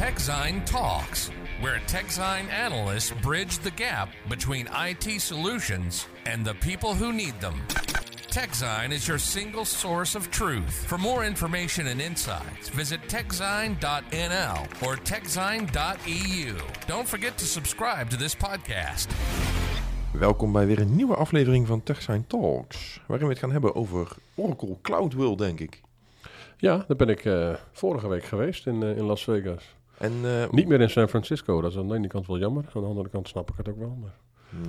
TechZine Talks, where TechZine analysts bridge the gap between IT solutions and the people who need them. TechZine is your single source of truth. For more information and insights, visit techzine.nl or techzine.eu. Don't forget to subscribe to this podcast. Welkom bij weer een nieuwe aflevering van TechSign Talks, waarin we het gaan hebben over Oracle Cloud World, denk ik. Ja, daar ben ik eh, vorige week geweest in, eh, in Las Vegas. En, uh, Niet meer in San Francisco, dat is aan de ene kant wel jammer. Aan de andere kant snap ik het ook wel. Maar...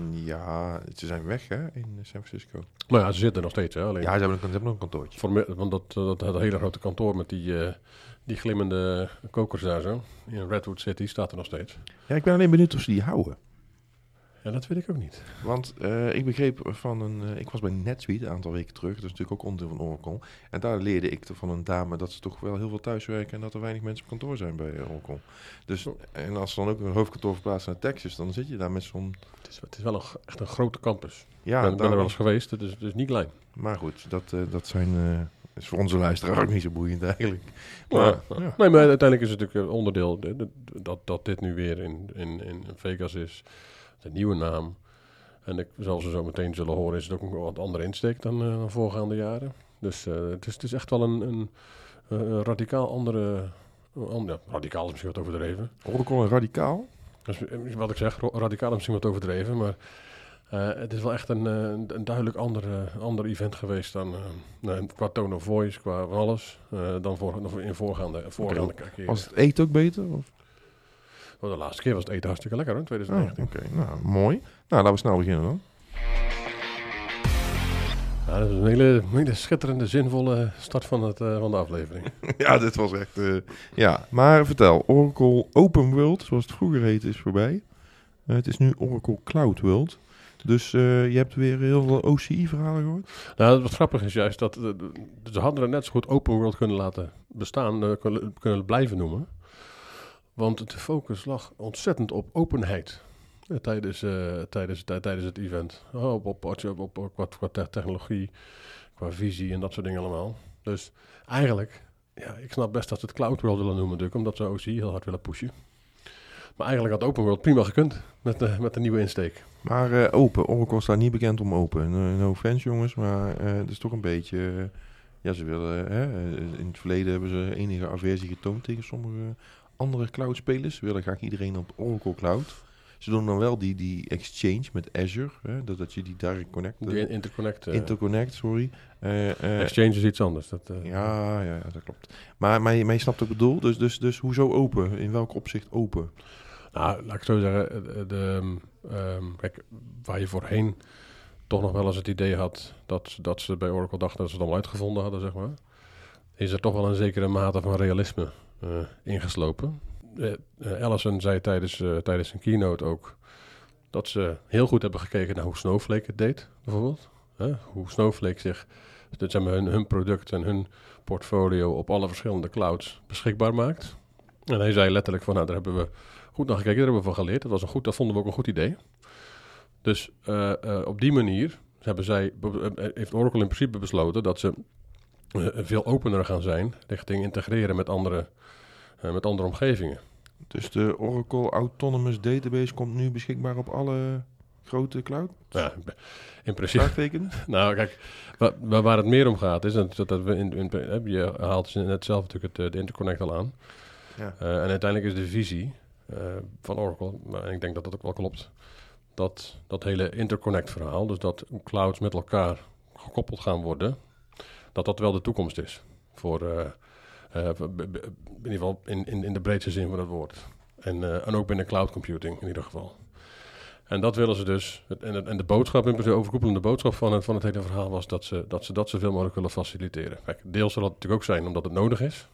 Ja, ze zijn weg hè, in San Francisco. Nou ja, ze zitten nog steeds. Hè, alleen Ja, ze hebben, een, ze hebben nog een kantoortje. Want dat, dat, dat hele grote kantoor met die, eh, die glimmende kokers daar zo, in Redwood City, staat er nog steeds. Ja, ik ben alleen benieuwd of ze die houden. Ja, dat weet ik ook niet. Want eh, ik begreep van een... eh, ik was bij NetSuite een aantal weken terug, dat is natuurlijk ook onderdeel van Oracle. En daar leerde ik van een dame dat ze toch wel heel veel thuiswerken en dat er weinig mensen op kantoor zijn bij Oracle. Dus, en als ze dan ook een hoofdkantoor verplaatsen naar Texas, dan zit je daar met zo'n... Het is, het is wel een, echt een grote campus. Ja, ik ben, ben er wel eens geweest, het is, het is niet klein. Maar goed, dat, eh, dat zijn... is voor onze luisteraar ook niet zo boeiend eigenlijk. Maar, ja. Nee, maar uiteindelijk is het natuurlijk een onderdeel de- de- dat, dat dit nu weer in, in, in Vegas is. De nieuwe naam. En ik, zoals we zo meteen zullen horen, is het ook een wat andere insteek dan, eh, dan voorgaande jaren. Dus eh, het, is, het is echt wel een, een, een radicaal andere... ander- ja, radicaal is misschien wat overdreven. Oracle en radicaal. Dus, eh, wat ik zeg, radicaal is misschien wat overdreven, maar... eh, het is wel echt een, eh, een duidelijk ander, eh, ander event geweest dan eh, qua tone of voice, qua alles, eh, dan voor, in voorgaande, voorgaande keren. Was het eten ook beter? Of? Oh, de laatste keer was het eten hartstikke lekker hoor, in Oh, 2019. Oké, nou mooi. Nou, laten we snel beginnen dan. Ja, dat is een hele, hele schitterende, zinvolle start van, het, eh, van de aflevering. ja, dit was echt... eh, ja, maar vertel. Oracle Open World, zoals het vroeger heette, is voorbij. Eh, het is nu Oracle Cloud World. Dus je hebt weer heel veel OCI-verhalen gehoord. nou, wat grappig is juist dat ze hadden er net zo goed open world kunnen laten bestaan, kunnen, kunnen blijven noemen. Want de focus lag ontzettend op openheid eh, tijdens, eh, tijdens, tij- tijdens het event. Oh, op, op, op, op, qua, qua te- technologie, qua visie en dat soort dingen allemaal. Dus eigenlijk, ja, ik snap best dat ze het Cloud World willen noemen natuurlijk, omdat ze OC heel hard willen pushen. Maar eigenlijk had Open World prima gekund met de, met de nieuwe insteek. Maar eh, open. Oracle staat niet bekend om open. No, no jongens, maar eh, het is toch een beetje... eh, ja, ze willen... eh, in het verleden hebben ze enige aversie getoond tegen sommige andere cloud-spelers. Willen graag iedereen op Oracle Cloud. Ze doen dan wel die, die exchange met Azure. Hè, dat, dat je die direct connect... Die in- interconnect. eh, interconnect, sorry. Eh, eh, exchange is iets anders. Dat, ja, ja, ja, dat klopt. Maar, maar, je, maar je snapt wat ik bedoel. Dus, dus, dus hoezo open? In welk opzicht open? Nou, laat ik zo zeggen. De, de, ehm, ehm, kijk, waar je voorheen toch nog wel eens het idee had dat, dat ze bij Oracle dachten dat ze het allemaal uitgevonden hadden, zeg maar. Is er toch wel een zekere mate van realisme ingeslopen. Eh, eh, Allison zei tijdens, eh, tijdens een keynote ook dat ze heel goed hebben gekeken naar hoe Snowflake het deed, bijvoorbeeld. Hoe Snowflake zich, dus zeg hun, hun product en hun portfolio op alle verschillende clouds beschikbaar maakt. En hij zei letterlijk van, nou, daar hebben we goed naar gekeken, daar hebben we van geleerd. Dat, was een goed, dat vonden we ook een goed idee. Dus eh, eh, op die manier hebben zij, eh, heeft Oracle in principe besloten dat ze eh, veel opener gaan zijn richting integreren met andere, eh, met andere omgevingen. Dus de Oracle Autonomous Database komt nu beschikbaar op alle grote cloud? Ja, in principe. Nou, kijk, wa- wa- waar het meer om gaat is dat, dat we in, in, eh, je haalt net zelf natuurlijk het, eh, de interconnect al aan. Ja. Eh, en uiteindelijk is de visie eh, van Oracle, maar ik denk dat dat ook wel klopt, dat dat hele interconnect verhaal, dus dat clouds met elkaar gekoppeld gaan worden, dat dat wel de toekomst is. Voor, eh, eh, in ieder geval in, in, in de breedste zin van het woord. En, eh, en ook binnen cloud computing in ieder geval. En dat willen ze dus. En, en de boodschap, in de overkoepelende boodschap van het, van het hele verhaal was dat ze, dat ze dat zoveel mogelijk willen faciliteren. Kijk, deels zal dat natuurlijk ook zijn omdat het nodig is.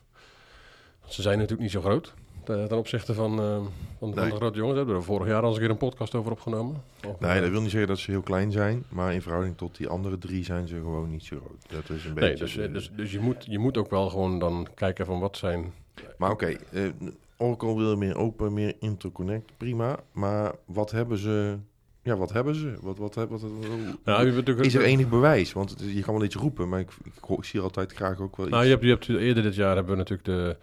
Ze zijn natuurlijk niet zo groot. Ten, ten opzichte van, eh, van, de- van Nee. de grote jongens. Hebben we vorig jaar al eens een keer een podcast over opgenomen. Nee, eh, dat wil niet zeggen dat ze heel klein zijn, maar in verhouding tot die andere drie zijn ze gewoon niet zo groot. Dat is een beetje... Nee, dus, de- eh, dus, dus je, moet, je moet ook wel gewoon dan kijken van wat zijn... Maar oké, eh, Oracle wil meer open, meer interconnect, prima. Maar wat hebben ze... Ja, wat hebben ze? Wat, wat, wat, Nou, is er enig bewijs? Want je kan wel iets roepen, maar ik, ik, zie altijd graag ook wel iets. Nou, je hebt, je hebt, eerder dit jaar hebben we natuurlijk de,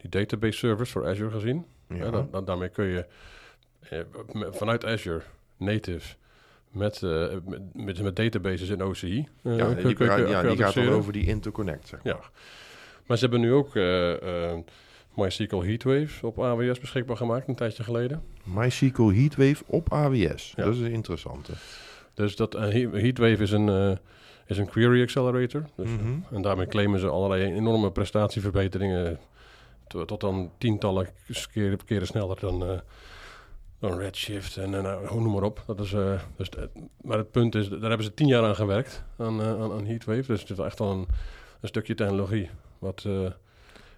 die database service voor Azure gezien. Ja. Ja, dan, dan- daarmee kun je eh, vanuit Azure native met, eh, met, met, met databases in OCI. eh, Ja, die, kun- kun- ja, kun die gaat dan over die interconnect, zeg maar. Ja. Maar ze hebben nu ook MySQL Heatwave op AWS beschikbaar gemaakt een tijdje geleden. MySQL Heatwave op AWS. Ja. Dat is een interessante. Dus dat He- Heatwave is een, is een query accelerator. Dus, Mhm. En daarmee claimen ze allerlei enorme prestatieverbeteringen. Tot, tot dan tientallen keren, keren sneller dan, eh, dan Redshift en eh, hoe noem maar op. Dat is, eh, dus, eh, maar het punt is, daar hebben ze tien jaar aan gewerkt, aan, eh, aan, aan Heatwave. Dus het is echt wel een, een stukje technologie. Wat, eh, Maar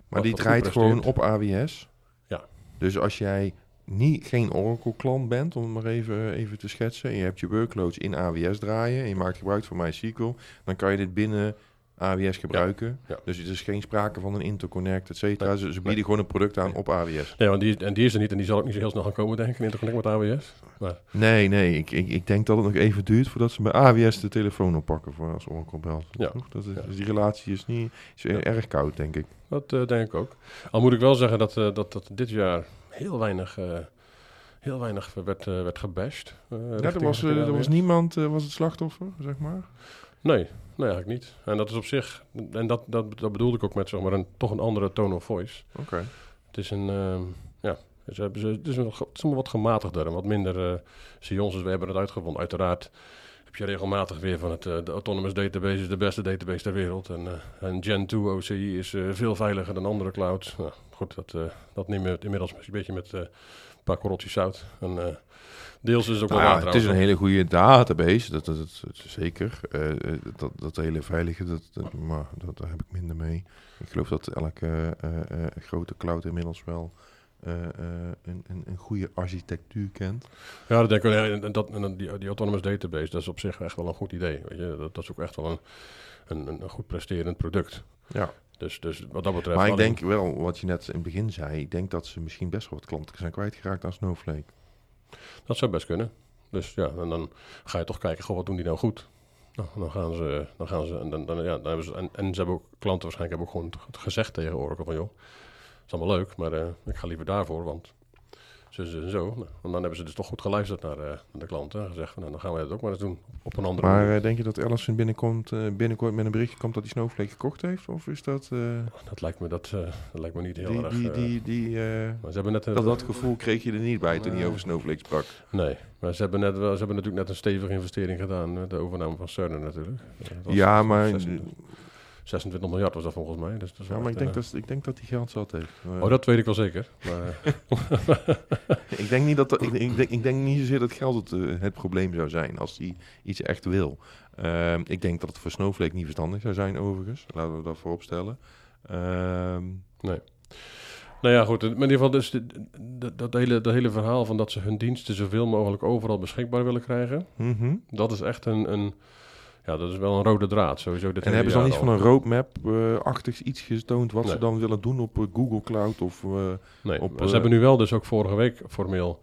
wat- die wat draait gewoon op AWS. Ja. Dus als jij niet, geen Oracle-klant bent, om het maar even, even te schetsen, en je hebt je workloads in AWS draaien en je maakt gebruik van MySQL, dan kan je dit binnen AWS gebruiken. ja. Dus er is geen sprake van een interconnect, et cetera. Nee, Ze, ze nee. bieden gewoon een product aan Nee. op AWS. Nee, want die, en die is er niet en die zal ook niet zo heel snel gaan komen, denk ik, in interconnect met AWS. Maar Nee, nee, ik, ik, ik denk dat het nog even duurt voordat ze bij AWS de telefoon oppakken voor als Oracle belt. Ja. Toch? Dat is, dus die relatie is, niet, is erg koud, denk ik. dat eh, denk ik ook. Al moet ik wel zeggen dat, eh, dat, dat dit jaar heel weinig, eh, heel weinig werd, werd gebashed. Ja, er was, er was niemand was het slachtoffer, zeg maar. Nee, nee, eigenlijk niet. En dat is op zich, en dat, dat, dat bedoelde ik ook met zeg maar een, toch een andere tone of voice. Oké. Het is een, ehm, ja, ze hebben ze, het is een, het is een wat gematigder en wat minder uh, sions. Dus we hebben het uitgevonden. Uiteraard heb je regelmatig weer van het, eh, de Autonomous Database is de beste database ter wereld. En, eh, en Gen 2 OCI is eh, veel veiliger dan andere clouds. Nou, goed, dat, eh, dat nemen we inmiddels een beetje met eh, een paar korreltjes zout. En, eh, deels is het ook Nou wel ja, het is een hele goede database, dat, dat, dat, zeker. Eh, eh, dat, dat hele veilige, dat, dat, maar dat, daar heb ik minder mee. Ik geloof dat elke grote cloud inmiddels wel een, een, een goede architectuur kent. Ja, dat denk ik wel. En dat, en die, die Autonomous Database, dat is op zich echt wel een goed idee. Weet je? Dat, dat is ook echt wel een, een, een goed presterend product. Ja. Dus, dus wat dat betreft... Maar ik denk wel, wat je net in het begin zei, ik denk dat ze misschien best wel wat klanten zijn kwijtgeraakt aan Snowflake. Dat zou best kunnen. Dus ja, en dan ga je toch kijken, goh, wat doen die nou goed? Nou, dan gaan ze, dan gaan ze, en, dan, dan, ja, dan hebben ze, en, en ze hebben ook, klanten waarschijnlijk hebben ook gewoon gezegd tegen Oracle van, joh, is allemaal leuk, maar eh, ik ga liever daarvoor, want zo, zo zo. Nou, en dan hebben ze dus toch goed geluisterd naar, eh, naar de klanten en gezegd, nou, dan gaan wij dat ook maar eens doen, op een andere Maar manier. eh, denk je dat Allison binnenkomt, eh, binnenkort met een berichtje komt dat hij Snowflake gekocht heeft? Of is dat... Dat lijkt me, dat, dat lijkt me niet heel die, erg... die, die, die, maar ze hebben net... een- dat, dat gevoel kreeg je er niet bij toen hij over Snowflake sprak. Nee, maar ze hebben, net, wel- ze hebben natuurlijk net een stevige investering gedaan, met de overname van Cerner natuurlijk. Ja, maar, 26, 26 miljard was dat volgens mij. Dus dat is ja, maar ik, denk een, dat, ik denk dat hij geld zat heeft. Eh, Oh, dat weet ik wel zeker. Maar, ik, denk niet dat, dat- ik, ik, denk, ik denk niet zozeer dat geld het, eh, het probleem zou zijn als hij iets echt wil. Ehm, ik denk dat het voor Snowflake niet verstandig zou zijn overigens. Laten we dat voorop stellen. Ehm, nou ja, goed. In ieder geval, dus de- de- dat, hele, dat hele verhaal van dat ze hun diensten zoveel mogelijk overal beschikbaar willen krijgen. mhm. Dat is echt een, een ja, dat is wel een rode draad. Sowieso dit En hebben ze dan iets van een roadmap-achtig iets getoond wat ze dan willen doen op eh, Google Cloud of... eh, Nee, op, ze eh, hebben nu wel dus ook vorige week formeel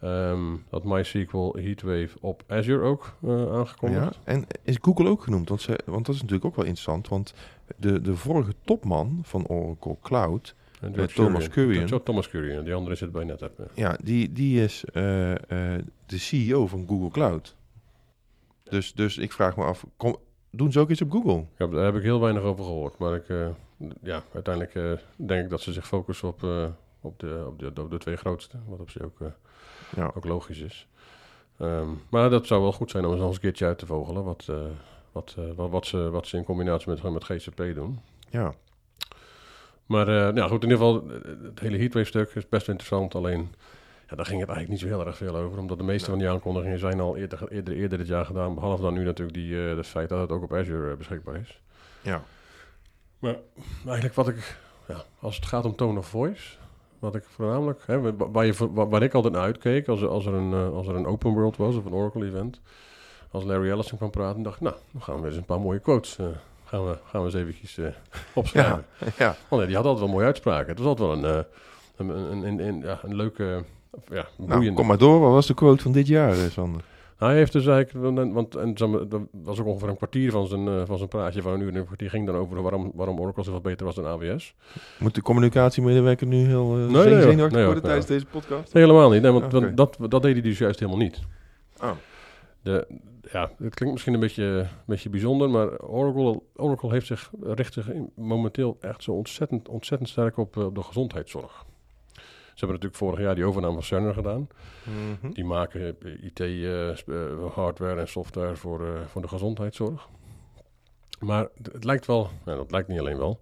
ehm, dat MySQL Heatwave op Azure ook aangekondigd. ja? En is Google ook genoemd? Want, ze, want dat is natuurlijk ook wel interessant, want de, de vorige topman van Oracle Cloud... Thomas Kurian. Zo, Thomas Kurian, die andere zit bij NetApp. ja. Die, die is de CEO van Google Cloud. Dus, dus ik vraag me af, kom, doen ze ook iets op Google? Ja, daar heb ik heel weinig over gehoord. Maar ik, eh, ja, uiteindelijk eh, denk ik dat ze zich focussen op, eh, op, de, op, de, op de twee grootste. Wat op zich ook, Ja. ook logisch is. Ehm, maar dat zou wel goed zijn om eens nog een keertje uit te vogelen. Wat, wat, wat, wat, ze, wat ze in combinatie met, met GCP doen. Ja, Maar nou goed, in ieder geval, het hele Heatwave-stuk is best interessant. Alleen, ja, daar ging het eigenlijk niet zo heel erg veel over. Omdat de meeste van die aankondigingen zijn al eerder, eerder, eerder dit jaar gedaan. Behalve dan nu natuurlijk die, eh het feit dat het ook op Azure eh, beschikbaar is. ja. Maar eigenlijk wat ik, ja, als het gaat om tone of voice, wat ik voornamelijk, hè, wa- waar, je, waar, waar ik altijd naar uitkeek als, er- als, er een, eh, als er een open world was of een Oracle event, als Larry Ellison kwam praten, dacht ik, nou, dan gaan we eens een paar mooie quotes, gaan, we, gaan we eens eventjes eh, opschrijven. ja. Nee, die had altijd wel mooie uitspraken. Het was altijd wel een, een, een, een, een- ja, een leuke, ja, Nou, kom maar door, wat was de quote van dit jaar, eh, Sander? Hij heeft dus eigenlijk, want- want en, dat was ook ongeveer een kwartier van zijn, eh, van zijn praatje van een uur en een kwartier ging dan over waarom, waarom Oracle zoveel beter was dan AWS. Moet de communicatiemedewerker nu heel uh, nee, Nee, worden tijdens deze podcast? Nee, helemaal niet. Nee, want want dat, dat deed hij dus juist helemaal niet. Oh. De, ja, het klinkt misschien een beetje, een beetje bijzonder, maar Oracle, Oracle heeft zich, richt zich momenteel echt zo ontzettend, ontzettend sterk op, op de gezondheidszorg. Ze hebben natuurlijk vorig jaar die overname van Cerner gedaan. Mhm. Die maken IT-hardware eh, en software voor, eh, voor de gezondheidszorg. Maar het, lijkt wel, nou, dat lijkt niet alleen wel,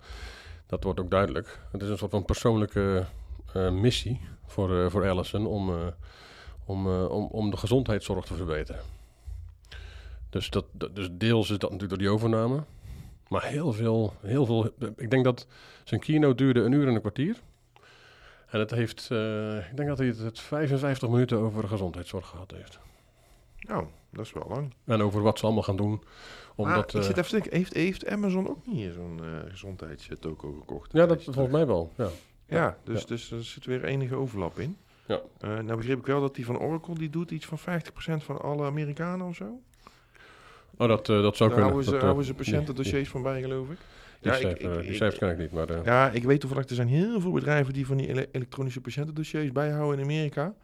dat wordt ook duidelijk. Het is een soort van persoonlijke eh, missie voor, eh, voor Allison om, eh, om, eh, om, om de gezondheidszorg te verbeteren. Dus, dat, dat- dus deels is dat natuurlijk door die overname. Maar heel veel, heel veel. Ik denk dat zijn keynote duurde een uur en een kwartier. En het heeft, eh, ik denk dat hij het, het 55 minuten over de gezondheidszorg gehad heeft. Oh, dat is wel lang. En over wat ze allemaal gaan doen. Maar Omdat, ik eh, zit even te denken, heeft, heeft Amazon ook niet zo'n eh gezondheidstoko gekocht? ja, dat volgens mij wel. Ja. Ja, dus, Ja. dus er zit weer enige overlap in. Ja. Eh, nou begreep ik wel dat die van Oracle, die doet iets van 50% van alle Amerikanen of zo. Oh, dat, eh, dat zou Daar kunnen. houden ze, Dat, eh, houden ze patiëntendossiers van bij, geloof ik. Die, Ja, ik- ik- cijfers ken ik niet, maar... eh, Ja, ik weet toevallig, er zijn heel veel bedrijven die van die ele- elektronische patiëntendossiers bijhouden in Amerika.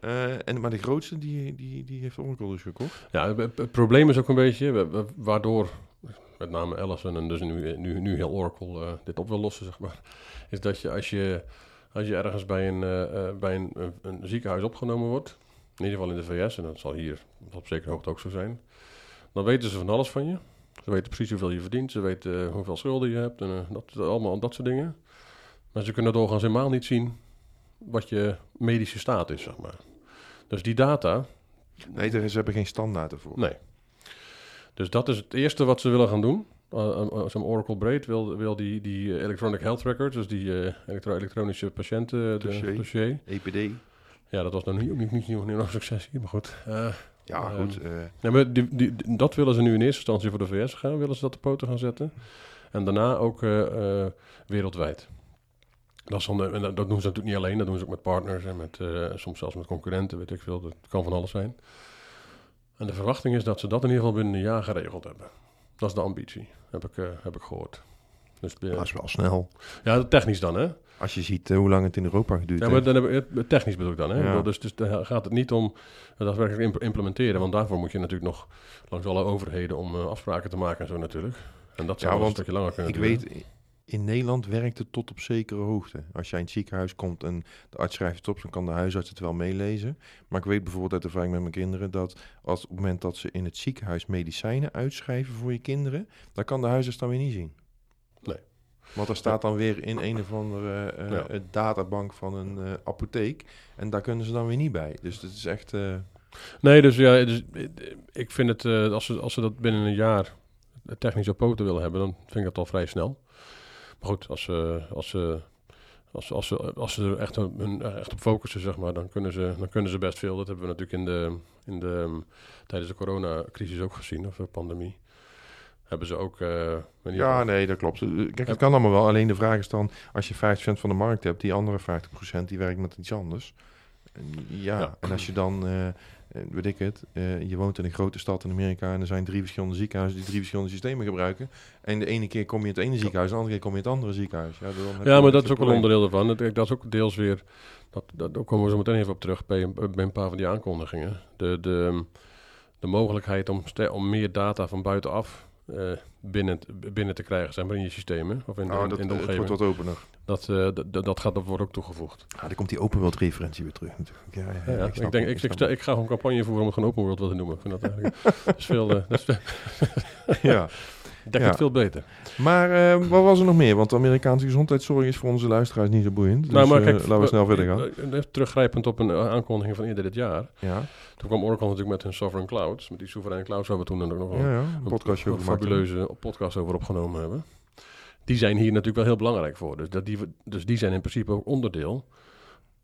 Eh, en, maar de grootste, die, die, die heeft Oracle dus gekocht. Ja, het, probleem is ook een beetje, waardoor met name Allison en dus nu, nu, nu heel Oracle eh, dit op wil lossen, zeg maar, is dat je als je, als je ergens bij, een, eh, eh, bij een, een, een ziekenhuis opgenomen wordt, in ieder geval in de VS, en dat zal hier op zekere hoogte ook zo zijn, dan weten ze van alles van je. Ze weten precies hoeveel je verdient, ze weten eh, hoeveel schulden je hebt en eh, dat, allemaal dat soort dingen. Maar ze kunnen doorgaans helemaal niet zien wat je medische staat is, zeg maar. Dus die data, Nee, er- ze hebben geen standaard ervoor. Nee. Dus dat is het eerste wat ze willen gaan doen. Uh, uh, Zo'n Oracle Braid wil, wil die, die Electronic Health Records, dus die elektro- elektronische patiënten Dossier. dossier. EPD. Ja, dat was dan niet, niet, niet, niet, nog succes hier, maar goed. Ja, Ehm, goed. eh, ja, maar die, die, dat willen ze nu in eerste instantie voor de VS gaan, willen ze dat de poten gaan zetten. En daarna ook eh, eh, wereldwijd. Dat, is dan, de- en dat doen ze natuurlijk niet alleen, dat doen ze ook met partners en met, soms zelfs met concurrenten, weet ik veel. Dat kan van alles zijn. En de verwachting is dat ze dat in ieder geval binnen een jaar geregeld hebben. Dat is de ambitie, heb ik, heb ik gehoord. Dus, eh, dat is wel snel. ja, technisch dan, hè? Als je ziet eh, hoe lang het in Europa geduurd Ja, maar heeft. dan hebben we, het- technisch bedoel ik dan. Hè? Ja. Ik bedoel, Dus, dus daar gaat het niet om daadwerkelijk imp- implementeren. Want daarvoor moet je natuurlijk nog langs alle overheden om eh, afspraken te maken en zo natuurlijk. En dat zou Ja, wel een stukje langer kunnen Ik duren. weet, in Nederland werkt het tot op zekere hoogte. Als jij in het ziekenhuis komt en de arts schrijft het op, dan kan de huisarts het wel meelezen. Maar ik weet bijvoorbeeld uit ervaring met mijn kinderen dat als op het moment dat ze in het ziekenhuis medicijnen uitschrijven voor je kinderen, dan kan de huisarts dan weer niet zien. Nee. Want er staat dan weer in een of andere eh, Ja. eh, databank van een eh, apotheek. En daar kunnen ze dan weer niet bij. Dus het is echt. Nee, dus ja, dus, ik vind het, als, ze, als ze dat binnen een jaar technisch op poten willen hebben, dan vind ik dat al vrij snel. Maar goed, als ze, als ze, als ze, als ze, als ze er echt, hun, echt op focussen, zeg maar, dan kunnen, ze, dan kunnen ze best veel. Dat hebben we natuurlijk in de, in de, tijdens de coronacrisis ook gezien, of de pandemie. Hebben ze ook... eh, ja, nee, dat klopt. Kijk, het kan allemaal wel. Alleen de vraag is dan, als je 50% van de markt hebt, die andere 50% die werkt met iets anders. Ja, Ja. en als je dan, eh, eh, weet ik het, eh, je woont in een grote stad in Amerika en er zijn drie verschillende ziekenhuizen die drie verschillende systemen gebruiken. En de ene keer kom je in het ene ziekenhuis, de andere keer kom je in het andere ziekenhuis. Ja, dan Ja, maar dat is een ook probleem. onderdeel ervan. Dat, dat is ook deels weer... Dat, dat, daar komen we zo meteen even op terug bij een, bij een paar van die aankondigingen. De, de, de mogelijkheid om, om meer data van buitenaf eh, binnen, binnen te krijgen, maar, in je systemen of in, de- in, dat, in de het omgeving. wordt wat opener. Dat, eh, dat, dat, gaat, dat wordt ook toegevoegd. Ja, dan komt die open world referentie weer terug natuurlijk. Ja, ja, Ja, ja, ik, denk, ik, ik, snap stel- ik ga gewoon een campagne voeren om het gewoon open world wat te noemen. Ik vind dat eigenlijk dat is veel, eh, dat is. Ja. dekt Ja. het veel beter. Maar eh, wat was er nog meer? Want de Amerikaanse gezondheidszorg is voor onze luisteraars niet zo boeiend. Dus nou, maar eh, laten we snel verder gaan. Teruggrijpend op een eh, aankondiging van eerder dit jaar. Ja, Toen kwam Oracle natuurlijk met hun Sovereign Clouds. Met die soevereine clouds waar we toen ook nog wel ja, ja. een podcastje een over gemaakt. fabuleuze podcast over opgenomen hebben. Die zijn hier natuurlijk wel heel belangrijk voor. Dus, dat die, dus die zijn in principe ook onderdeel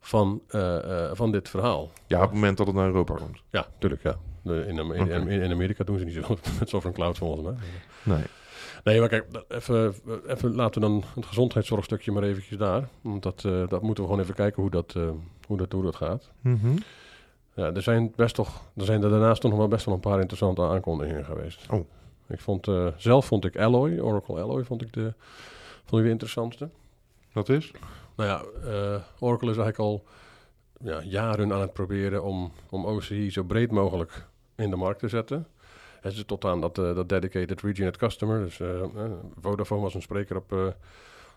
van, van dit verhaal. Ja, op het moment dat het naar Europa komt. Ja, tuurlijk, ja. In, in, Amerika doen ze niet zo met Sovereign Clouds volgens mij. Nee. Nee, maar kijk, even, even laten we dan het gezondheidszorgstukje maar eventjes daar. Want dat, eh, dat moeten we gewoon even kijken hoe dat, eh, hoe dat, hoe dat gaat. Mhm. Ja, er zijn best toch, er zijn er daarnaast toch nog wel best wel een paar interessante aankondigingen geweest. Oh. Ik vond, eh, zelf vond ik Alloy, Oracle Alloy, vond ik de, vond ik de interessantste. Dat is? Nou ja, eh, Oracle is eigenlijk al ja, jaren aan het proberen om, om OCI zo breed mogelijk in de markt te zetten. Het is tot aan dat, eh, dat dedicated region customer. Dus eh, eh, Vodafone was een spreker op,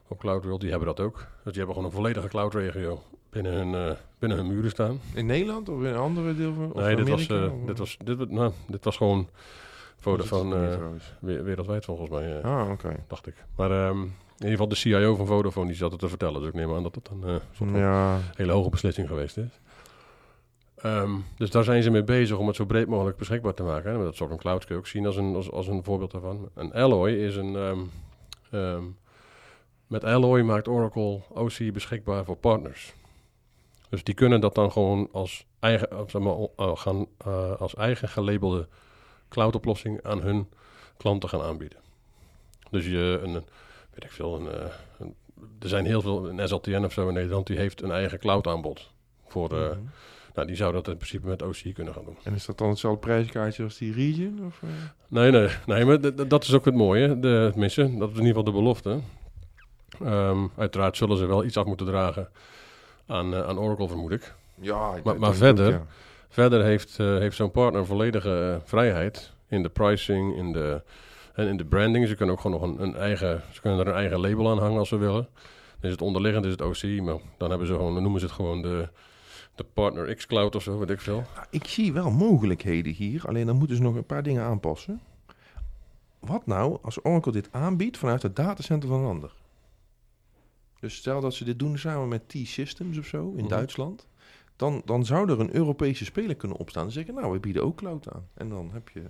op CloudWorld, die hebben dat ook. Dus die hebben gewoon een volledige cloud-regio binnen hun, binnen hun muren staan. In Nederland of in een andere deel van nee, dit was, dit, was, dit, nou, dit was gewoon Vodafone wereldwijd volgens mij, Ah, oké. dacht ik. Maar ehm, in ieder geval de CIO van Vodafone die zat het te vertellen. Dus ik neem aan dat dat een eh, soort van Ja, hele hoge beslissing geweest is. Ehm, dus daar zijn ze mee bezig om het zo breed mogelijk beschikbaar te maken. Hè. Dat Sovereign Cloud kun je ook zien als een, als, als een voorbeeld daarvan. En Alloy is een... ehm, ehm, met Alloy maakt Oracle OC beschikbaar voor partners. Dus die kunnen dat dan gewoon als eigen, eh, zeg maar, eh, gaan, als eigen gelabelde cloud-oplossing aan hun klanten gaan aanbieden. Dus je, een, weet ik veel, een, eh, een- er zijn heel veel, een SLTN of zo in Nederland, die heeft een eigen cloud aanbod. Voor, eh, Mhm. nou, die zou dat in principe met OC kunnen gaan doen. En is dat dan hetzelfde prijskaartje als die region? Of, eh? Nee, nee, nee, maar dat is ook het mooie. De, tenminste, dat is in ieder geval de belofte. Ehm, uiteraard zullen ze wel iets af moeten dragen aan, aan Oracle, vermoed ik. Ja, ik- Maar- maar verder- goed, ja. Verder heeft, heeft zo'n partner volledige vrijheid in de pricing, in de, en in de branding. Ze kunnen ook gewoon nog een, een eigen, ze kunnen er een eigen label aan hangen als ze willen. Dan is het onderliggend, is het OC, maar dan hebben ze gewoon, dan noemen ze het gewoon de, de Partner X Cloud of zo, weet ik veel. Nou, ik zie wel mogelijkheden hier, alleen dan moeten ze nog een paar dingen aanpassen. Wat nou als Oracle dit aanbiedt vanuit het datacenter van een ander? Dus stel dat ze dit doen samen met T-Systems of zo in Mhm. Duitsland. Dan, dan zou er een Europese speler kunnen opstaan en zeggen, nou, we bieden ook cloud aan. En dan heb je...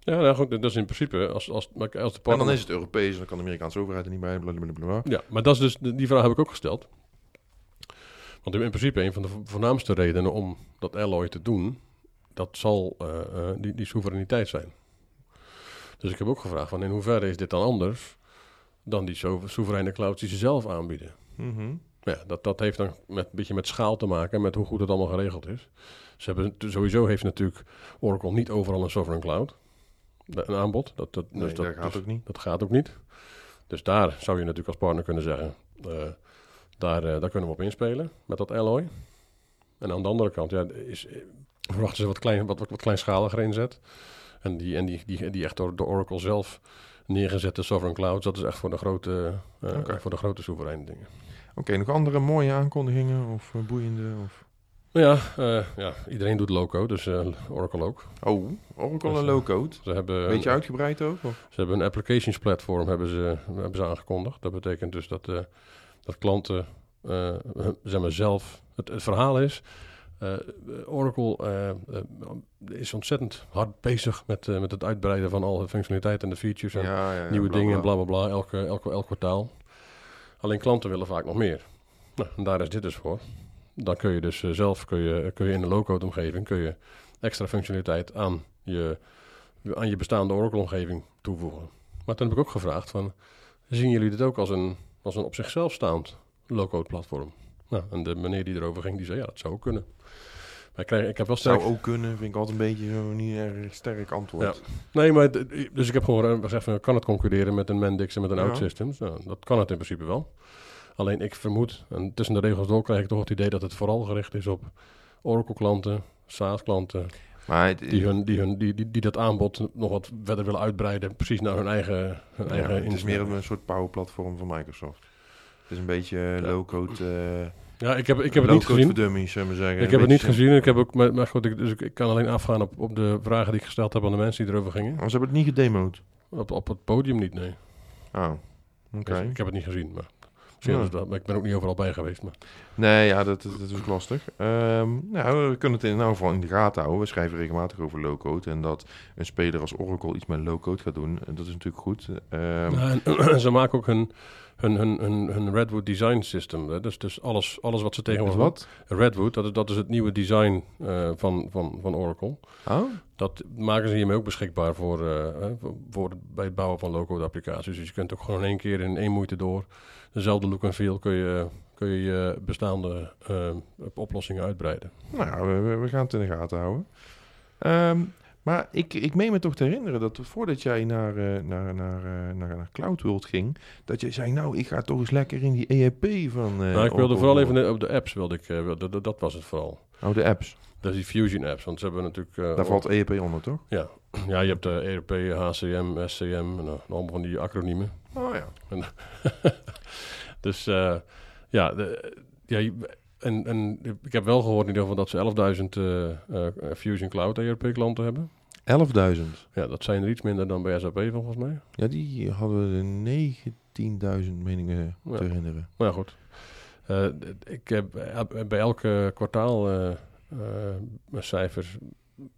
Ja, nou goed, dat is in principe, als, als, maar als de En partner... dan is het Europees en dan kan de Amerikaanse overheid er niet bij, blablabla. Ja, maar dat is dus, die vraag heb ik ook gesteld. Want in principe een van de vo- voornaamste redenen om dat Alloy te doen, dat zal eh, eh, die, die soevereiniteit zijn. Dus ik heb ook gevraagd van in hoeverre is dit dan anders dan die so- soevereine clouds die ze zelf aanbieden. Mhm. Ja, dat, dat heeft dan met, een beetje met schaal te maken, met hoe goed het allemaal geregeld is. Ze hebben, sowieso heeft natuurlijk Oracle niet overal een sovereign cloud. Een aanbod. Dat, dat, Nee, dus dat, dat gaat dus- ook niet. dat gaat ook niet. Dus daar zou je natuurlijk als partner kunnen zeggen, eh, daar, eh, daar kunnen we op inspelen met dat alloy. En aan de andere kant ja, is, eh, verwachten ze wat, klein, wat, wat, wat kleinschaliger inzet. En die, en die, die, die echt door de Oracle zelf neergezette sovereign clouds, dat is echt voor de grote, Oké. voor de grote soevereine dingen. Oké, nog andere mooie aankondigingen of boeiende? Of... Nou ja, eh, ja, iedereen doet loco, dus eh, Oracle ook. Oh, Oracle Dus, en eh, low-code. Ze hebben, Beetje uitgebreid ook? Of? Ze hebben een applications platform hebben ze, hebben ze aangekondigd. Dat betekent dus dat, dat klanten zeg maar zelf... Het, het verhaal is, Oracle is ontzettend hard bezig met, met het uitbreiden van al de functionaliteit en de features en Ja, ja, ja, nieuwe bla, dingen en bla. bla bla bla, elke, elke, elk kwartaal. Alleen klanten willen vaak nog meer. Nou, en daar is dit dus voor. Dan kun je dus eh, zelf kun je, kun je in de low-code omgeving kun je extra functionaliteit aan je, aan je bestaande Oracle-omgeving toevoegen. Maar toen heb ik ook gevraagd van, zien jullie dit ook als een, als een op zichzelf staand low-code platform? Nou, en de meneer die erover ging, die zei ja, dat zou ook kunnen. Maar ik, krijg, ik heb wel sterk... Zou ook kunnen, vind ik altijd een beetje zo niet erg sterk antwoord. Nee, maar dus ik heb gewoon gezegd van, kan het concurreren met een Mendix en met een Ja. OutSystems? Nou, dat kan het in principe wel. Alleen ik vermoed, en tussen de regels door krijg ik toch het idee dat het vooral gericht is op Oracle-klanten, SaaS-klanten, Maar het, die, hun, die, hun, die, die, die dat aanbod nog wat verder willen uitbreiden, precies naar hun eigen, hun ja, eigen het is meer een soort power-platform van Microsoft. Het is een beetje eh, Ja. low-code... eh Ja, ik heb, ik heb het niet gezien. voor dummies, zullen we zeggen. Ik heb het niet gezien. Ik heb ook, maar, maar goed, ik, dus ik, ik kan alleen afgaan op, op de vragen die ik gesteld heb aan de mensen die erover gingen. Maar ze hebben het niet gedemoed. Op, op het podium niet, nee. Oh, oké. Dus ik heb het niet gezien, maar misschien is dat, maar ik ben ook niet overal bij geweest. Maar. Nee, ja, dat, dat, dat is ook lastig. Ehm, nou, we kunnen het in ieder geval in de gaten houden. We schrijven regelmatig over low-code. En dat een speler als Oracle iets met low-code gaat doen, eh, dat is natuurlijk goed. Ehm, en, ze maken ook hun, hun, hun, hun, hun Redwood Design System. Hè. Dus, dus alles, alles wat ze tegenwoordig... wat? Redwood, dat is, dat is het nieuwe design eh, van, van, van Oracle. Oh? Dat maken ze hiermee ook beschikbaar voor, eh, voor, voor bij het bouwen van low-code applicaties. Dus je kunt ook gewoon in één keer in één moeite door dezelfde look en feel kun je, kun je je bestaande eh, oplossingen uitbreiden. Nou ja, we, we- gaan het in de gaten houden. Ehm, maar ik, ik meen me toch te herinneren dat voordat jij naar, eh, naar, naar, eh, naar, naar CloudWorld ging, dat je zei, nou, ik ga toch eens lekker in die ERP van... nou, ik wilde vooral even op de apps, wilde ik, dat- dat was het vooral. Oh, de apps. Dat is die Fusion apps, want ze hebben natuurlijk... eh, Daar valt ERP onder, toch? Ja, ja, je hebt de ERP, HCM, SCM, en, eh, allemaal van die acroniemen. Oh ja. Dus eh, ja, de, ja en, en ik heb wel gehoord in ieder geval dat ze 11.000 eh, eh, Fusion Cloud ERP klanten hebben. 11.000. Ja, dat zijn er iets minder dan bij SAP volgens mij. Ja, die hadden we de 19.000 meningen Ja. te herinneren. Maar ja, goed. Eh, ik heb eh, bij elke kwartaal eh, eh, cijfers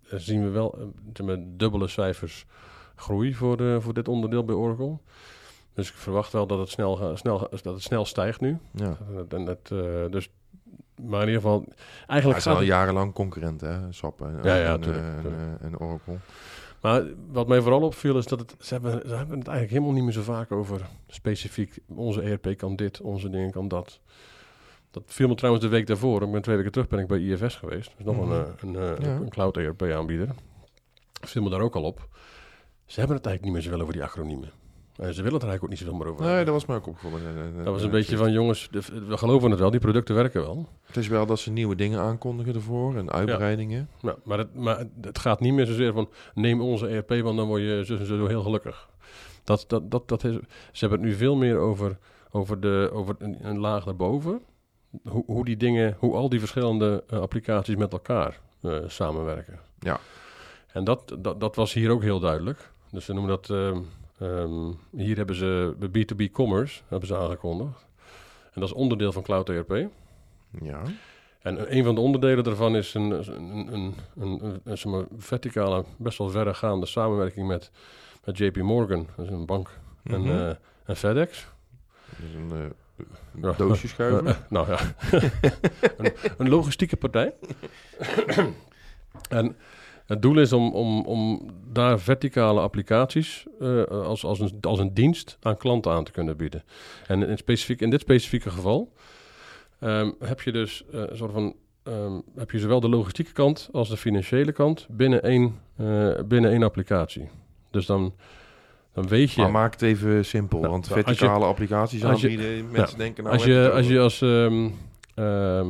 eh, zien we wel eh, dubbele cijfers groei voor, de, voor dit onderdeel bij Oracle. Dus ik verwacht wel dat het snel, snel, dat het snel stijgt nu. Ja. En dat, eh, dus, maar in ieder geval, eigenlijk is al jarenlang concurrent, hè? SAP en, Ja, ja, en, tuurlijk, en, tuurlijk. en Oracle. Maar wat mij vooral opviel is dat het, ze, hebben, ze hebben het eigenlijk helemaal niet meer zo vaak over specifiek onze ERP kan dit, onze dingen kan dat. Dat viel me trouwens de week daarvoor. Ik ben twee weken terug ben ik bij IFS geweest. Dus nog Mhm. een, eh, een, eh, Ja. een cloud ERP aanbieder. viel me daar ook al op. Ze hebben het eigenlijk niet meer zoveel over die acroniemen. En ze willen het er eigenlijk ook niet zoveel meer over Nee, dat was mij ook opgevallen. Eh, eh, Dat was eh, een beetje van, jongens, de- we geloven het wel, die producten werken wel. Het is wel dat ze nieuwe dingen aankondigen ervoor en uitbreidingen. Ja, maar, het, maar het- het gaat niet meer zozeer van neem onze ERP, want dan word je zo, zo, zo heel gelukkig. Dat, dat, dat, dat is, ze hebben het nu veel meer over, over, de, over een, een laag daarboven. Hoe, hoe die dingen, hoe al die verschillende eh, applicaties met elkaar eh, samenwerken. Ja. En dat, dat, dat was hier ook heel duidelijk. Dus ze noemen dat, ehm, ehm, hier hebben ze B2B commerce, hebben ze aangekondigd. En dat is onderdeel van Cloud ERP. Ja. En een van de onderdelen daarvan is een, een, een, een, een, een, zeg maar, verticale, best wel verregaande samenwerking met, met JP Morgan, dat is een bank, en, Mhm. eh, en FedEx. Dus een eh, Ja. doosje schuiven. Nou ja, een, een logistieke partij. en het doel is om, om, om daar verticale applicaties eh, als, als, een, als een dienst aan klanten aan te kunnen bieden. En in, specifiek, in dit specifieke geval ehm, heb je dus eh, een soort van. ehm, heb je zowel de logistieke kant als de financiële kant binnen één, eh, binnen één applicatie. Dus dan, dan weet je. Maar maak het even simpel, Nou, want nou, je- verticale applicaties als je- aanbieden, mensen denken nou... als je, als je als, ehm, ehm,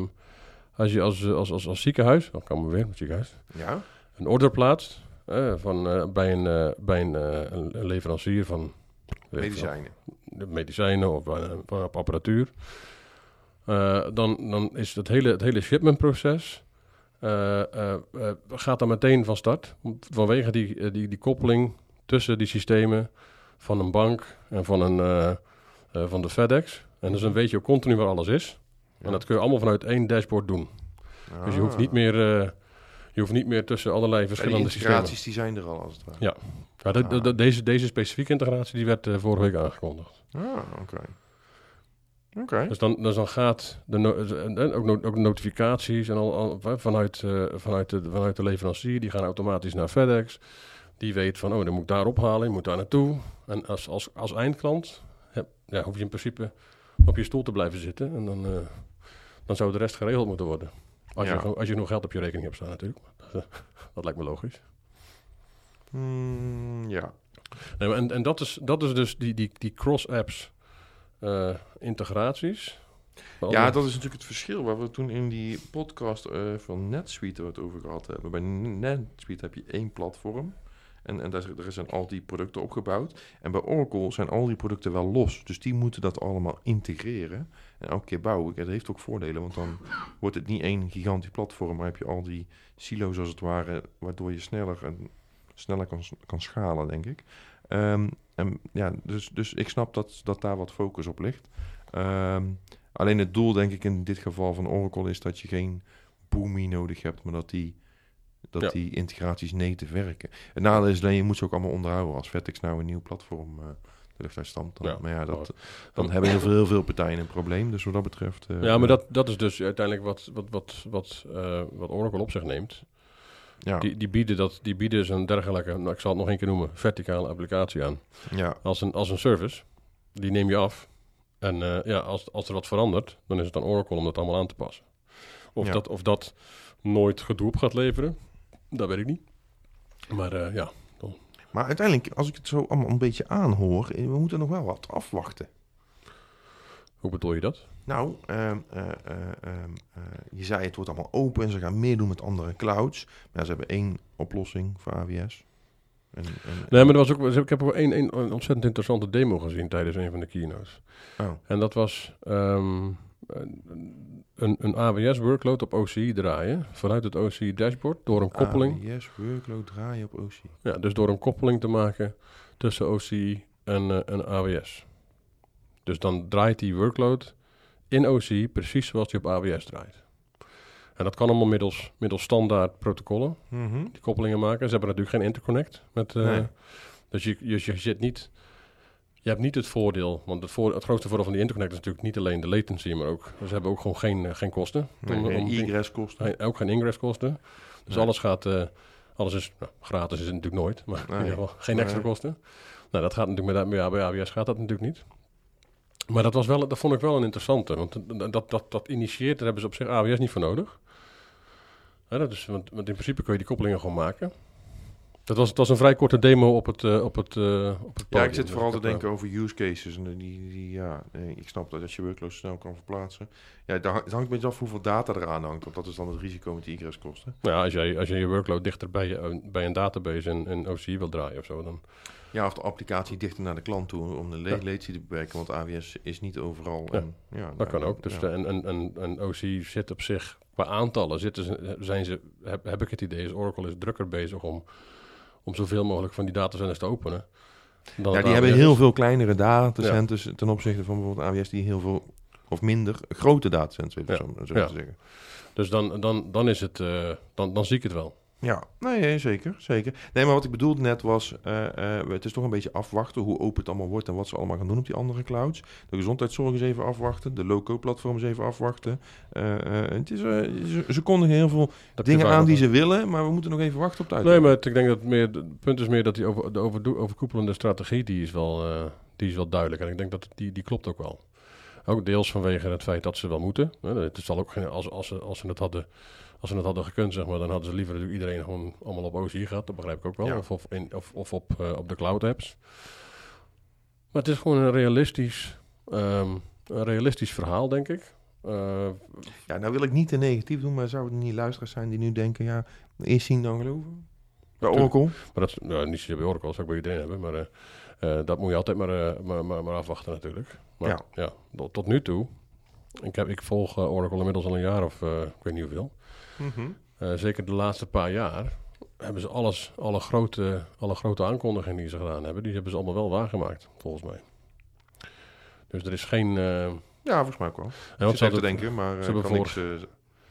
als je als, als, als, als ziekenhuis, dan kan maar weer, het ziekenhuis, Ja? een order plaatst eh, van, eh, bij, een, eh, bij een, een, leverancier van Medicijnen. de medicijnen of van apparatuur, dan, dan is het hele, het hele shipmentproces gaat dan meteen van start. Vanwege die, die, die koppeling tussen die systemen van een bank en van, een, eh, eh, van de FedEx. En dus dan weet je ook continu waar alles is. En dat kun je allemaal vanuit één dashboard doen. Dus je hoeft niet meer, eh, je hoeft niet meer tussen allerlei die verschillende systemen. integraties die zijn er al als het ware. Ja. Ja, de- de- de- deze, deze specifieke integratie die werd vorige week aangekondigd. Ah, oké. Dus dan, dus dan gaat de no- ook, no- ook notificaties en al, vanuit, vanuit, de, vanuit de leverancier, die gaan automatisch naar FedEx. Die weet van, oh, dan moet ik daar ophalen, je moet daar naartoe. En als, als, als eindklant heb, ja, hoef je in principe op je stoel te blijven zitten. En dan, eh, dan zou de rest geregeld moeten worden. Als, Ja. je, als je nog geld op je rekening hebt staan natuurlijk. Dat, dat lijkt me logisch. Hmm, ja. Nee, en, en dat, is, dat is dus die, die, die cross-apps eh, integraties. Ja, dat is natuurlijk het verschil waar we toen in die podcast eh, van NetSuite het over gehad hebben. Bij NetSuite heb je één platform. En, en daar, daar zijn al die producten opgebouwd. En bij Oracle zijn al die producten wel los. Dus die moeten dat allemaal integreren. En elke keer bouwen. Dat heeft ook voordelen. Want dan wordt het niet één gigantisch platform. Maar heb je al die silo's als het ware. Waardoor je sneller, en, sneller kan, kan schalen, denk ik. Ehm, en, ja, dus, dus ik snap dat, dat daar wat focus op ligt. Ehm, Alleen het doel, denk ik, in dit geval van Oracle is dat je geen Boomi nodig hebt, maar dat die, dat Ja. die integraties native werken. Het nadeel is alleen, je moet ze ook allemaal onderhouden. Als Vertex nou een nieuw platform eh, luchtweerstand. Dan, Ja, maar ja, dat, dan hebben heel veel, heel veel partijen een probleem. Dus wat dat betreft... eh, Ja, maar dat, dat is dus uiteindelijk wat, wat, wat, wat, eh, wat Oracle op zich neemt. Ja, Die, die, bieden dat, die bieden zo'n dergelijke, nou, ik zal het nog één keer noemen, verticale applicatie aan. ja, Als een, als een service. Die neem je af. En eh, ja, als, als er wat verandert, dan is het aan Oracle om dat allemaal aan te passen. Of, Ja. dat, of dat nooit gedoe op gaat leveren, dat weet ik niet. Maar eh, ja, maar uiteindelijk, als ik het zo allemaal een beetje aanhoor... eh, we moeten nog wel wat afwachten. hoe bedoel je dat? Nou, ehm, eh, eh, ehm, eh, je zei het wordt allemaal open en ze gaan meer doen met andere clouds. Maar ja, ze hebben één oplossing voor AWS. En, en, Nee, maar er was ook, ik heb ook één, één ontzettend interessante demo gezien tijdens een van de keynotes. Oh, En dat was ehm, een, een, AWS-workload op OCI draaien vanuit het OCI-dashboard door een koppeling. AWS workload draaien op OC. Ja, dus door een koppeling te maken tussen OCI en, eh, en AWS. Dus dan draait die workload in OCI precies zoals die op AWS draait. En dat kan allemaal middels, middels standaard protocollen, Mhm. die koppelingen maken. Ze hebben natuurlijk geen interconnect. Met, eh, Nee. Dus je, je, je zit niet... Je hebt niet het voordeel, want het, voor, het grootste voordeel van die interconnect is natuurlijk niet alleen de latency, maar ook, ze hebben ook gewoon geen, eh, geen kosten. Nee, Om- geen om ding- egress kosten. geen- ook geen ingresskosten. Dus Nee. alles gaat, eh, alles is, nou, gratis is het natuurlijk nooit, maar in ieder geval geen extra kosten. Nou, dat gaat natuurlijk met, ja, bij AWS gaat dat natuurlijk niet. Maar dat, was wel, dat vond ik wel een interessante, want dat, dat, dat, dat initieert, daar hebben ze op zich AWS niet voor nodig. Hè, dat is, want, want in principe kun je die koppelingen gewoon maken. Dat was, het was een vrij korte demo op het, eh, op het, eh, op het Ja, ik zit Dus vooral te eh, denken over use cases. En die, die, ja, ik snap dat als je workloads snel kan verplaatsen. Ja, het hangt een beetje af hoeveel data eraan hangt. Want dat is dan het risico met die egress kosten. Nou ja, als jij, als je je workload dichter bij, je, bij een database en, en OCI wil draaien of zo, dan... Ja, of de applicatie dichter naar de klant toe om de Ja. latency te beperken. Want AWS is niet overal. Ja, en, ja, Dat nou, kan ook. Dus ja. de, en, en, en, en OC zit op zich, qua aantallen zitten zijn ze, heb, heb ik het idee, is Oracle is drukker bezig om, om zoveel mogelijk van die datacenters te openen. dan Ja, die hebben heel veel kleinere datacenters ten opzichte van bijvoorbeeld AWS die heel veel of minder grote datacenters Ja. zo, zo Ja. te zeggen. Dus dan, dan, dan is het, eh, dan, dan zie ik het wel. Ja, nee, zeker, zeker. Nee, maar wat ik bedoelde net was, eh, eh, het is toch een beetje afwachten hoe open het allemaal wordt en wat ze allemaal gaan doen op die andere clouds. De gezondheidszorg is even afwachten, de low-code-platform is even afwachten. Eh, het is, ze, kondigen heel veel Dat dingen aan die ze willen, maar we moeten nog even wachten op het Nee, maar ik denk dat meer, het punt is meer dat die over, de overdo- overkoepelende strategie, die is, wel, die is wel duidelijk. En ik denk dat die, die klopt ook wel. Ook deels vanwege het feit dat ze wel moeten. Het zal ook geen, als, als, ze, als, ze het hadden, als ze het hadden gekund, zeg maar, dan hadden ze liever natuurlijk iedereen gewoon allemaal op OCI gehad. Dat begrijp ik ook wel. Ja. Of, of, in, of, of op, eh, op de cloud apps. Maar het is gewoon een realistisch, ehm, een realistisch verhaal, denk ik. Eh, Ja, nou wil ik niet te negatief doen, maar zouden er niet luisteraars zijn die nu denken, ja, eerst zien dan geloven? Bij. Oracle? Maar dat nou, niet zozeer bij Oracle, dat zou ik bij iedereen hebben. Maar eh, dat moet je altijd maar, maar, maar, maar afwachten natuurlijk. Maar Ja. ja, tot, tot nu toe. Ik, heb, ik volg eh, Oracle inmiddels al een jaar of ik weet niet hoeveel. Eh, zeker de laatste paar jaar hebben ze alles, alle grote, alle grote aankondigingen die ze gedaan hebben, die hebben ze allemaal wel waargemaakt, volgens mij. Dus er is geen... eh, en Ja, volgens mij ook wel. wat Ik zit te denken, maar eh, ze hebben kan niks, eh, ze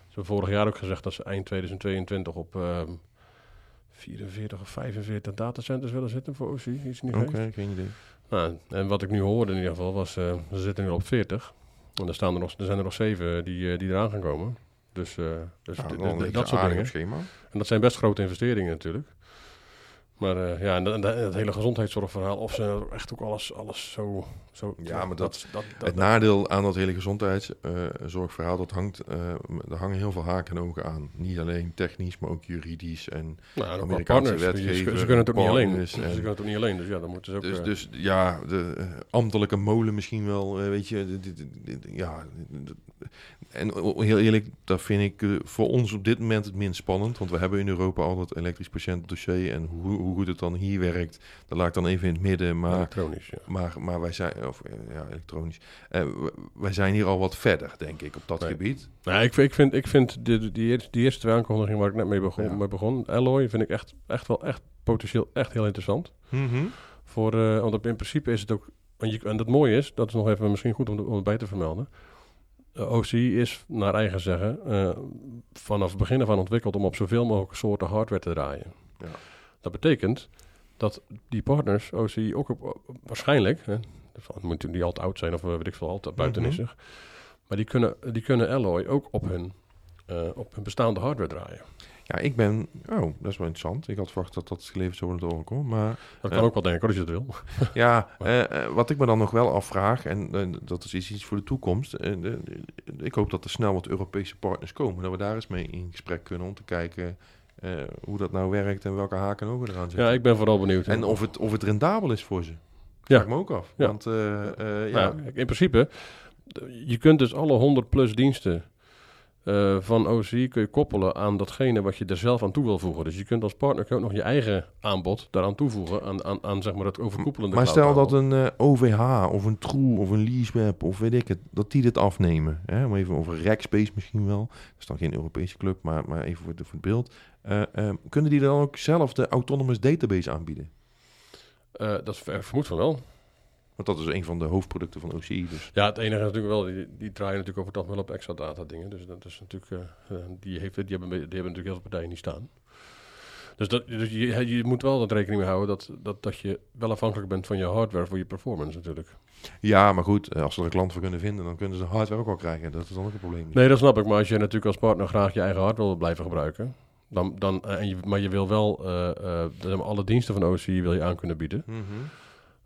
hebben vorig jaar ook gezegd dat ze eind 2022 op ehm 44 of 45 datacenters willen zitten voor OC. Iets niet Oké, geen idee. Nou, en wat ik nu hoorde in ieder geval was, eh, ze zitten nu op 40. En er, staan er, nog, er zijn er nog zeven die, eh, die eraan gaan komen. Dus, eh, dus, dat soort dingen. schema. En dat zijn best grote investeringen natuurlijk. Maar eh, ja, en, dat- en het hele gezondheidszorgverhaal, of ze nou echt ook alles, alles zo... zo Ja, maar dat- dat, dat, Het nadeel aan dat hele gezondheidszorgverhaal, dat hangt, eh, er hangen heel veel haken en ogen aan. Niet alleen technisch, maar ook juridisch. En nou, en Amerikaanse partners. Ze- Ze, kunnen het ook niet alleen. partners Ze en- kunnen het ook niet alleen, dus ja, dan moeten ze ook... dus, eh, dus ja, de ambtelijke molen misschien wel, weet je. dit- dit- dit- dit- ja, en heel eerlijk, dat vind ik voor ons op dit moment het minst spannend. Want we hebben in Europa al dat elektrisch patiëntendossier. En hoe, hoe goed het dan hier werkt, dat laat ik dan even in het midden. Maar elektronisch, ja. Maar, maar wij zijn, of eh, ja, elektronisch. Eh, wij zijn hier al wat verder, denk ik, op dat Nee. gebied. Nou, ik, vind- ik vind, ik vind die, die, eerste, die eerste twee aankondigingen waar ik net mee begon, Ja. mee begon Alloy, vind ik echt, echt wel echt potentieel echt heel interessant. Voor, eh, want in principe is het ook, en, je, en dat mooie is, dat is nog even misschien goed om, om het bij te vermelden. OC is, naar eigen zeggen, vanaf het begin af aan ontwikkeld om op zoveel mogelijk soorten hardware te draaien. Ja. Dat betekent dat die partners, OCI, ook op, waarschijnlijk, hè, het moet natuurlijk niet altijd oud zijn of eh, weet ik veel, altijd buitenissig, maar die kunnen, die kunnen Alloy ook op hun, eh, op hun bestaande hardware draaien. Ja, ik ben... Oh, dat is wel interessant. Ik had verwacht dat dat geleverd zou worden door Oracle. Maar Dat Ja. kan ook wel denken, als je het wil. ja, eh, eh, wat ik me dan nog wel afvraag... en eh, dat is iets voor de toekomst... eh, ik hoop dat er snel wat Europese partners komen... dat we daar eens mee in gesprek kunnen om te kijken... eh, hoe dat nou werkt en welke haken en ogen eraan zitten. Ja, ik ben vooral benieuwd. En of het, of het rendabel is voor ze. Ja. Vraag ik me ook af. Ja. Want eh, eh, Ja. ja, Nou, in principe, je kunt dus alle 100 plus diensten eh, van OCI kun je koppelen aan datgene wat je er zelf aan toe wil voegen. Dus je kunt als partner ook nog je eigen aanbod daaraan toevoegen, aan, aan, aan zeg maar het overkoepelende maar stel dat een eh, OVH of een True of een Leaseweb of weet ik het, dat die dit afnemen. Hè? Maar even over Rackspace misschien wel. Dat is dan geen Europese club, maar, maar even voor, de, voor het beeld. Eh, eh, kunnen die dan ook zelf de Autonomous Database aanbieden? Eh, dat vermoed van wel. Want dat is een van de hoofdproducten van OCI. Dus. Ja, het enige is natuurlijk wel, die, die draaien natuurlijk over algemeen wel op extra data dingen. Dus dat is natuurlijk, eh, eh, die, heeft, die, hebben, die hebben natuurlijk heel veel partijen niet staan. Dus, dat, dus je, je moet wel dat rekening mee houden dat, dat, dat je wel afhankelijk bent van je hardware voor je performance natuurlijk. Ja, maar goed, eh, als ze er klant voor kunnen vinden, dan kunnen ze hardware ook wel krijgen. Dat is dan ook een probleem. Nee, dat snap ik. Maar als je natuurlijk als partner graag je eigen hardware wil blijven gebruiken, dan, dan, en je, maar je wil wel alle diensten van OCI wil je aan kunnen bieden, Mhm.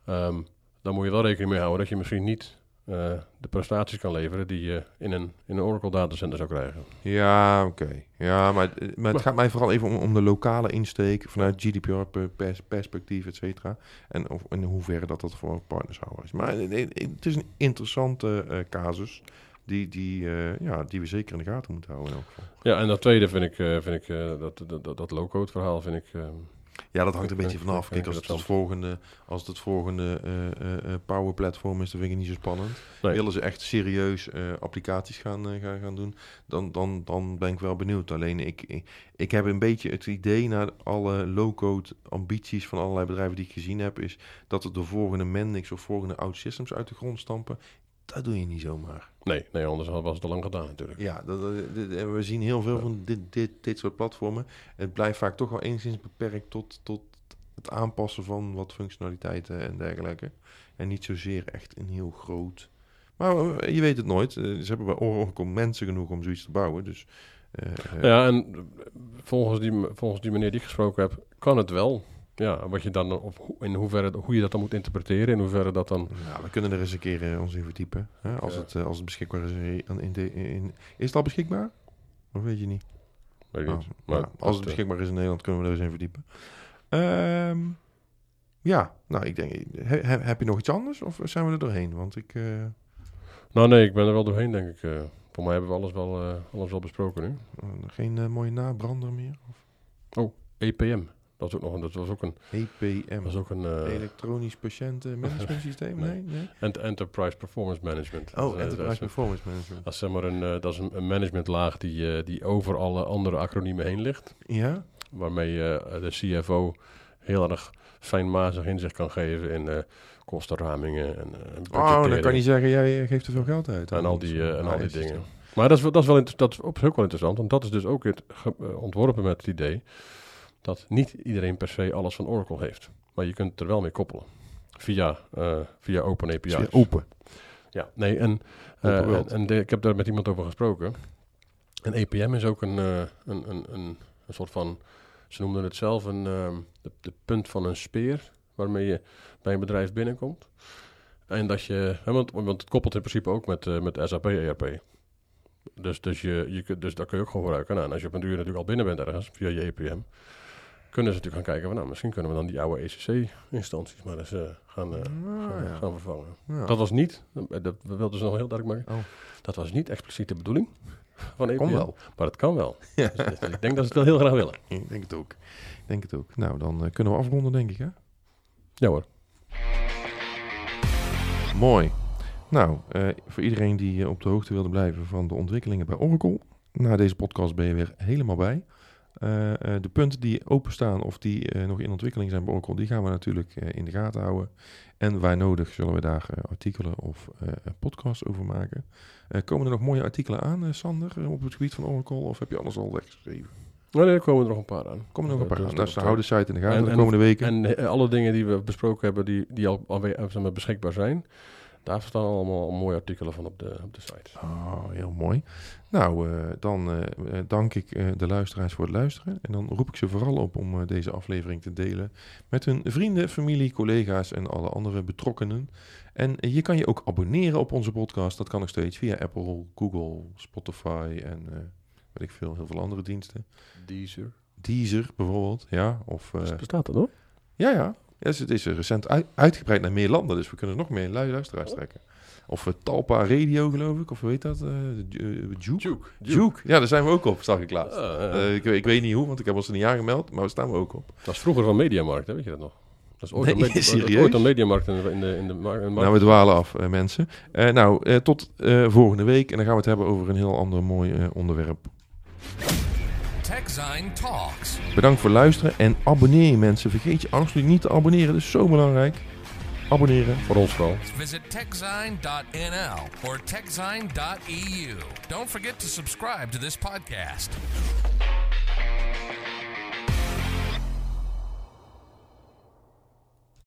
ehm, dan moet je wel rekening mee houden dat je misschien niet eh, de prestaties kan leveren die je in een, in een Oracle datacenter zou krijgen. Ja, oké. Ja, maar, maar het Maar- gaat mij vooral even om, om de lokale insteek vanuit GDPR-perspectief, et cetera. En of, in hoeverre dat dat voor partners houden is. Maar eh, eh, het is een interessante eh, casus die, die, eh, ja, die we zeker in de gaten moeten houden in elk geval. Ja, en dat tweede vind ik, eh, vind ik eh, dat, dat, dat, dat low-code verhaal vind ik... Ja, dat hangt een Ik- beetje ik- vanaf. Kijk, ik als het, het volgende, als het, het volgende eh, eh, eh, power platform is, dan vind ik het niet zo spannend. Nee. Willen ze echt serieus eh, applicaties gaan, eh, gaan, gaan doen, dan, dan, dan ben ik wel benieuwd. Alleen ik, ik, ik heb een beetje het idee naar alle low-code ambities van allerlei bedrijven die ik gezien heb, is dat het de volgende Mendix of volgende OutSystems uit de grond stampen. Dat doe je niet zomaar. nee, nee, anders was het al lang gedaan natuurlijk. Ja, dat, dat- dit- en we zien heel veel van dit, dit, dit soort platformen. Het blijft vaak toch wel enigszins beperkt tot, tot het aanpassen van wat functionaliteiten en dergelijke. En niet zozeer echt een heel groot. Maar eh, je weet het nooit. Eh, Ze hebben bij Oracle mensen genoeg om zoiets te bouwen. Dus eh, eh, Ja, en eh, volgens die, volgens die meneer die ik gesproken heb, kan het wel. Ja, wat je dan in hoeverre, hoe je dat dan moet interpreteren, in hoeverre dat dan... ja, we kunnen er eens een keer eh, ons in verdiepen. Hè? Als, Ja. het, eh, als het beschikbaar is. In de, in, is het al beschikbaar? Of weet je niet? Weet Oh, niet. Maar als het eh, beschikbaar is in Nederland, kunnen we er eens in verdiepen. Ehm, ja, nou, ik denk, he- he- heb je nog iets anders of zijn we er doorheen? Want ik, Nou nee, ik ben er wel doorheen, denk ik. voor mij hebben we alles wel, alles wel besproken nu. geen mooie nabrander meer? Of EPM, dat, ook nog, een- dat was ook een... EPM, Dat is ook een eh, elektronisch patiëntenmanagement systeem? Nee. Nee, nee. ent- Enterprise Performance Management. Oh, eh, dat Enterprise Performance Management. Dat is, zeg maar een, eh, dat is een, een managementlaag die, die over alle andere acroniemen heen ligt. Ja? Waarmee je de CFO heel erg fijnmazig inzicht kan geven in kostenramingen en Oh, dan kan je zeggen, jij geeft te veel geld uit. en al die, en al die AI-systeem. dingen. Maar dat is, dat is wel dat is op zich ook wel interessant, want dat is dus ook het ontworpen met het idee dat niet iedereen per se alles van Oracle heeft. Maar je kunt het er wel mee koppelen. Via, eh via Open API's. weer open. Ja, nee, en, eh, en, world. en de- ik heb daar met iemand over gesproken. En EPM is ook een, eh, een, een, een, een soort van, ze noemden het zelf, een, ehm, de, de punt van een speer waarmee je bij een bedrijf binnenkomt. En dat je, hè, want, want het koppelt in principe ook met, met SAP ERP. Dus, dus, je, je, kunt- dus dat kun je ook gewoon gebruiken. Nou, en als je op een duur natuurlijk al binnen bent ergens, via je EPM, kunnen ze natuurlijk gaan kijken van, nou, misschien kunnen we dan die oude ECC-instanties maar eens eh, gaan, eh, Ah, gaan, ja. gaan vervangen. Ja. Dat was niet, dat wilden ze nog heel duidelijk maken, Oh. dat was niet expliciet de bedoeling van. Kon wel. Maar het kan wel. Ja. Dus, dus ik denk dat ze het wel heel graag willen. Ik denk het ook. Ik denk het ook. Nou, dan eh, kunnen we afronden, denk ik, hè? Ja hoor. Mooi. Nou, eh, voor iedereen die eh, op de hoogte wilde blijven van de ontwikkelingen bij Oracle, na deze podcast ben je weer helemaal bij. Eh, eh, de punten die openstaan of die eh, nog in ontwikkeling zijn bij Oracle, die gaan we natuurlijk in de gaten houden. En waar nodig zullen we daar artikelen of podcasts over maken. Komen er nog mooie artikelen aan, Sander, op het gebied van Oracle? Of heb je alles al weggeschreven? Nou, nee, er komen er nog een paar aan. Komen er nog een paar Dus aan. dat- Dus hou de site in de gaten En- de en- komende weken. En alle dingen die we besproken hebben, die, die al alweer zeg maar, beschikbaar zijn, daar staan allemaal mooie artikelen van op de, op de site. Oh, heel mooi. Nou, eh, dan eh, eh, dank ik eh, de luisteraars voor het luisteren. En dan roep ik ze vooral op om eh, deze aflevering te delen met hun vrienden, familie, collega's en alle andere betrokkenen. En je kan je ook abonneren op onze podcast. Dat kan nog steeds via Apple, Google, Spotify en eh, weet ik veel, heel veel andere diensten. Deezer. Deezer bijvoorbeeld, ja. Of, eh, Bestaat dat nog? ja, ja. Ja, dus het is eh, recent uit- uitgebreid naar meer landen, dus we kunnen nog meer lu- luisteraars trekken. Of eh, Talpa Radio, geloof ik, of hoe heet dat? eh uh, Juke? Juke. Juke. Ja, daar zijn we ook op, zag ik laatst. Ah. Eh, ik, weet- ik weet niet hoe, want ik heb ons er niet aangemeld, maar we staan we ook op. dat is vroeger van Mediamarkt, hè? weet je dat nog? Dat is ooit, Nee, een, ooit een Mediamarkt in de, in de, in de markt. Nou, we dwalen af, mensen. Eh, nou, eh, tot eh, volgende week en dan gaan we het hebben over een heel ander mooi eh, onderwerp. TechZine Talks. Bedankt voor het luisteren en abonneer je mensen. Vergeet je absoluut niet te abonneren, dat is zo belangrijk. Abonneren. Voor ons vooral. Visit techzine.nl or techzine.eu. Don't forget to subscribe to this podcast.